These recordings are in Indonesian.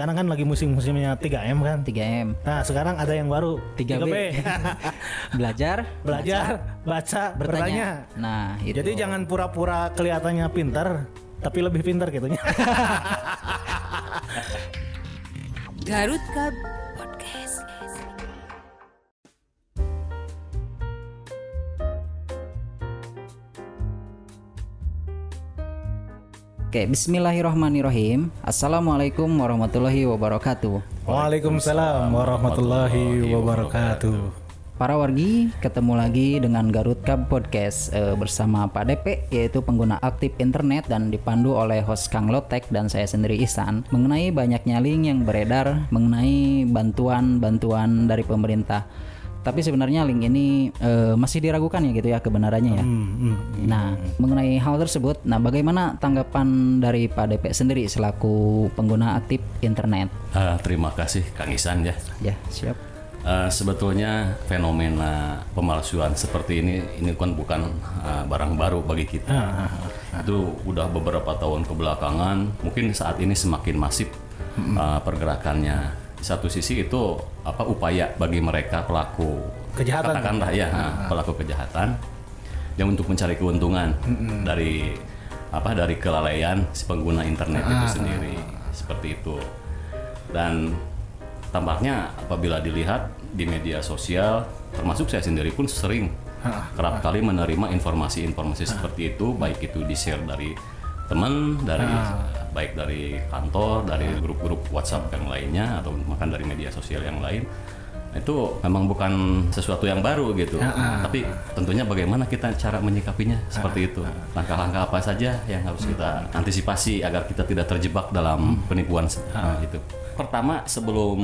sekarang kan lagi musim-musimnya 3M kan. 3M. Nah, sekarang ada yang baru 3B. Belajar, Belajar, baca, bertanya. Nah, itu. Jadi jangan pura-pura kelihatannya pintar, tapi lebih pintar gitu. Garut Cup Oke, bismillahirrahmanirrahim. Assalamualaikum warahmatullahi wabarakatuh. Waalaikumsalam warahmatullahi wabarakatuh. Para wargi, ketemu lagi dengan Garut Cup Podcast eh, bersama Pak DP yaitu pengguna aktif internet dan dipandu oleh host Kang Lotek dan saya sendiri Ihsan mengenai banyaknya link yang beredar mengenai bantuan-bantuan dari pemerintah. Tapi sebenarnya link ini eh, masih diragukan ya gitu ya kebenarannya ya. Nah, mengenai hal tersebut, nah bagaimana tanggapan dari Pak DP sendiri selaku pengguna aktif internet? Ah, terima kasih Kang Isan ya. Ya, siap. Ah, sebetulnya fenomena pemalsuan seperti ini ini kan bukan ah, barang baru bagi kita. Itu udah beberapa tahun kebelakangan, mungkin saat ini semakin masif ah, pergerakannya. Di satu sisi itu apa upaya bagi mereka pelaku Kejahatan. katakanlah ya pelaku kejahatan yang untuk mencari keuntungan dari apa dari kelalaian si pengguna internet itu sendiri. Seperti itu. Dan tampaknya apabila dilihat di media sosial termasuk saya sendiri pun sering kerap kali menerima informasi-informasi seperti itu baik itu di share dari teman dari baik dari kantor dari grup-grup WhatsApp yang lainnya atau bahkan dari media sosial yang lain itu memang bukan sesuatu yang baru gitu. Tapi tentunya bagaimana kita cara menyikapinya seperti itu. langkah-langkah apa saja yang harus kita antisipasi agar kita tidak terjebak dalam penipuan se- nah, itu pertama sebelum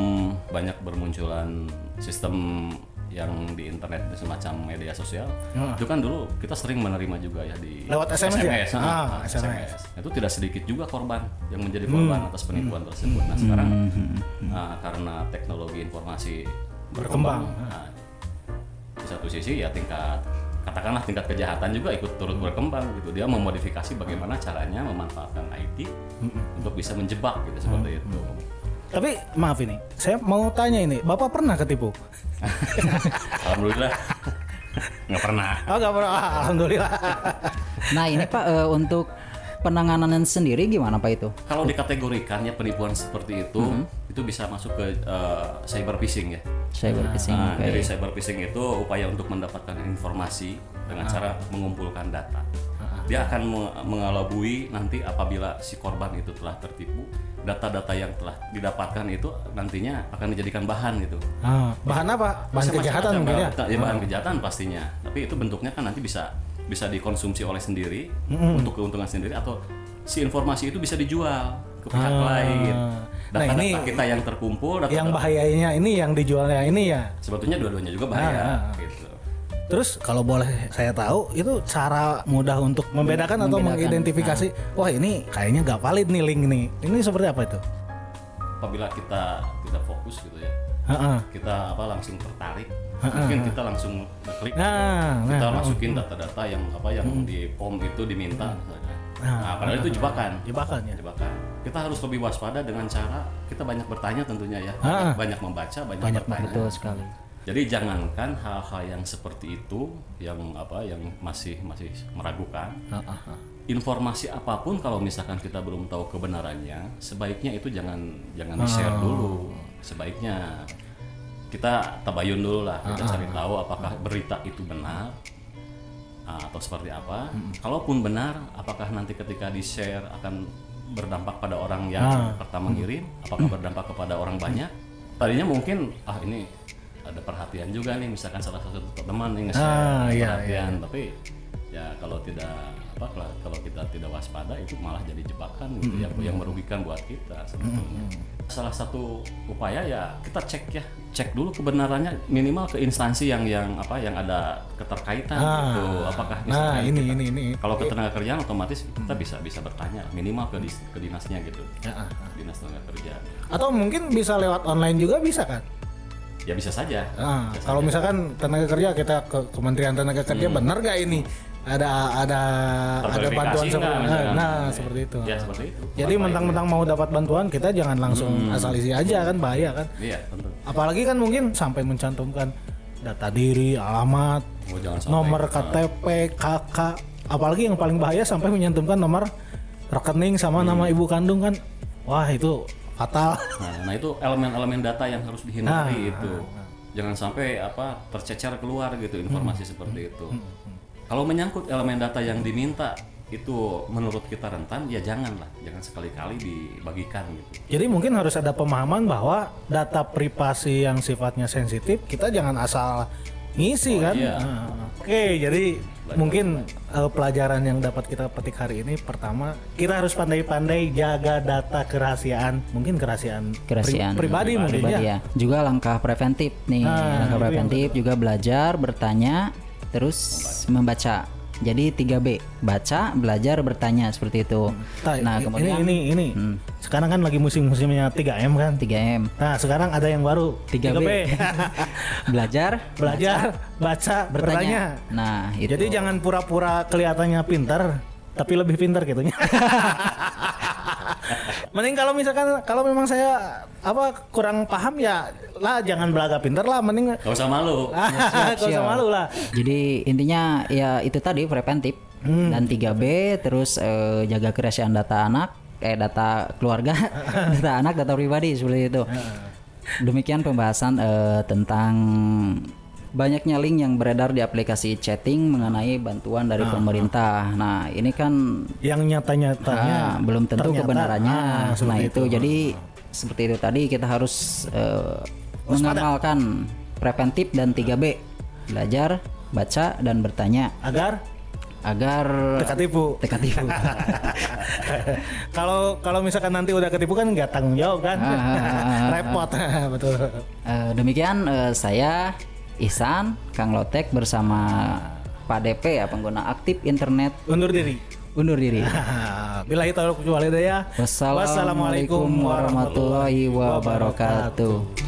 banyak bermunculan sistem yang di internet semacam media sosial. Itu kan dulu kita sering menerima juga ya di Lewat SMS ya? ah, Ah, SMS. itu tidak sedikit juga korban yang menjadi korban atas penipuan tersebut. Nah sekarang ah, karena teknologi informasi berkembang. nah, di satu sisi ya tingkat katakanlah tingkat kejahatan juga ikut turut berkembang gitu. Dia memodifikasi bagaimana caranya memanfaatkan IT untuk bisa menjebak gitu seperti itu Tapi maaf ini, saya mau tanya ini, Bapak pernah ketipu? alhamdulillah nggak pernah Oh, nggak pernah. Ah, Alhamdulillah. Nah, ini Pak eh, untuk penanganan sendiri gimana Pak itu? kalau dikategorikannya penipuan seperti itu itu bisa masuk ke eh, cyber phishing ya Cyber phishing. Nah, oke. jadi cyber phishing itu upaya untuk mendapatkan informasi dengan cara mengumpulkan data. Dia akan me- mengelabui nanti apabila si korban itu telah tertipu, data-data yang telah didapatkan itu nantinya akan dijadikan bahan gitu. Ah, bahan apa? Bahan Macam-macam kejahatan mungkin ya? bahan- ya bahan kejahatan pastinya. Tapi itu bentuknya kan nanti bisa bisa dikonsumsi oleh sendiri untuk keuntungan sendiri atau si informasi itu bisa dijual ke pihak Ah. lain. Nah, Data-data ini kita yang terkumpul, data Yang bahayanya ini yang dijualnya ini ya. sebetulnya dua-duanya juga bahaya Ah, ah. gitu. Terus kalau boleh saya tahu itu cara mudah untuk membedakan atau Membedakan. mengidentifikasi wah ini kayaknya nggak valid nih link nih. Ini seperti apa itu? apabila kita tidak fokus gitu ya Heeh. kita apa langsung tertarik mungkin kita langsung ngeklik Nah, kita nah, masukin data-data yang apa yang di form itu diminta misalnya. nah padahal itu jebakan jebakan ya. jebakan kita harus lebih waspada dengan cara kita banyak bertanya tentunya ya Ah. banyak membaca banyak, Banyak bertanya Betul sekali. Jadi jangankan hal-hal yang seperti itu yang apa yang masih masih meragukan. Informasi apa pun kalau misalkan kita belum tahu kebenarannya sebaiknya itu jangan jangan di share dulu. Sebaiknya kita tabayun dulu lah kita cari tahu apakah berita itu benar atau seperti apa. Kalaupun benar apakah nanti ketika di share akan berdampak pada orang yang pertama ngirim? Apakah berdampak kepada orang banyak? Tadinya mungkin ah ini ada perhatian juga nih misalkan salah satu teman nih nge-share Ah, iya, perhatian tapi ya kalau tidak apa kalau- kita tidak waspada itu malah jadi jebakan gitu yang yang merugikan buat kita sebetulnya. Salah satu upaya ya kita cek ya, cek dulu kebenarannya minimal ke instansi yang yang apa yang ada keterkaitan Ah. gitu. Apakah Nah, ini kita- ini ini. kalau ke tenaga kerjaan otomatis kita bisa bisa bertanya minimal ke dis- ke dinasnya gitu. Ya, ah. Dinas tenaga kerja. Atau mungkin bisa lewat online juga bisa kan? Ya bisa saja. Ah, Bisa kalau saja. misalkan tenaga kerja kita ke Kementerian Tenaga Kerja benar nggak ini? Ada ada ada bantuan seperti nah Ya, seperti itu. Ya seperti itu. jadi mentang-mentang mau dapat bantuan kita jangan langsung asal isi aja kan bahaya kan? Iya tentu. apalagi kan mungkin sampai mencantumkan data diri alamat Oh, nomor KTP KK apalagi yang paling bahaya sampai menyantumkan nomor rekening sama nama ibu kandung kan. Wah itu fatal Nah, nah itu elemen-elemen data yang harus dihindari Nah, itu. Jangan sampai apa tercecer keluar gitu informasi Hmm. seperti itu. Kalau menyangkut elemen data yang diminta itu menurut kita rentan, ya janganlah, jangan sekali-kali dibagikan gitu. Jadi mungkin harus ada pemahaman bahwa data privasi yang sifatnya sensitif kita jangan asal ngisi kan. iya. Oke, jadi mungkin eh, pelajaran yang dapat kita petik hari ini pertama kita harus pandai-pandai jaga data kerahasiaan, mungkin kerahasiaan, pri- Kerahasiaan. pribadi, mungkin pribadi ya. ya. Juga langkah preventif nih, Nah, langkah preventif juga belajar, bertanya, terus membaca. Jadi 3B, baca, belajar, bertanya seperti itu. Nah, Nah, kemudian ini ini ini. Sekarang kan lagi musim-musimnya 3M kan. 3M, Nah, sekarang ada yang baru 3B. belajar, Belajar, baca, bertanya. Nah, itu. Jadi jangan pura-pura kelihatannya pintar, tapi lebih pintar gitunya. Mending kalau misalkan kalau memang saya apa kurang paham ya lah jangan belaga pintar lah, mending Gak usah malu. Gak usah malu lah. Jadi intinya ya itu tadi preventif Hmm. dan 3B terus eh, jaga kerahasiaan data anak, eh data keluarga, data anak, data pribadi seperti itu. Demikian pembahasan eh, tentang banyaknya link yang beredar di aplikasi chatting mengenai bantuan dari pemerintah. Nah, ini kan Yang nyata-nyatanya ah, belum tentu ternyata, kebenarannya. ah, nah, seperti itu. jadi seperti itu tadi kita harus eh, mengamalkan preventif dan 3B. Belajar, baca dan bertanya agar agar teka tipu. teka tipu. Kalau kalau misalkan nanti udah ketipu kan nggak tanggung jawab kan, Ah, ah, ah, ah, repot betul. Eh, demikian eh, saya Ihsan Kang Lotek bersama Pak DP ya pengguna aktif internet Undur diri. undur diri. Bila itu ya. Wassalamualaikum warahmatullahi wabarakatuh.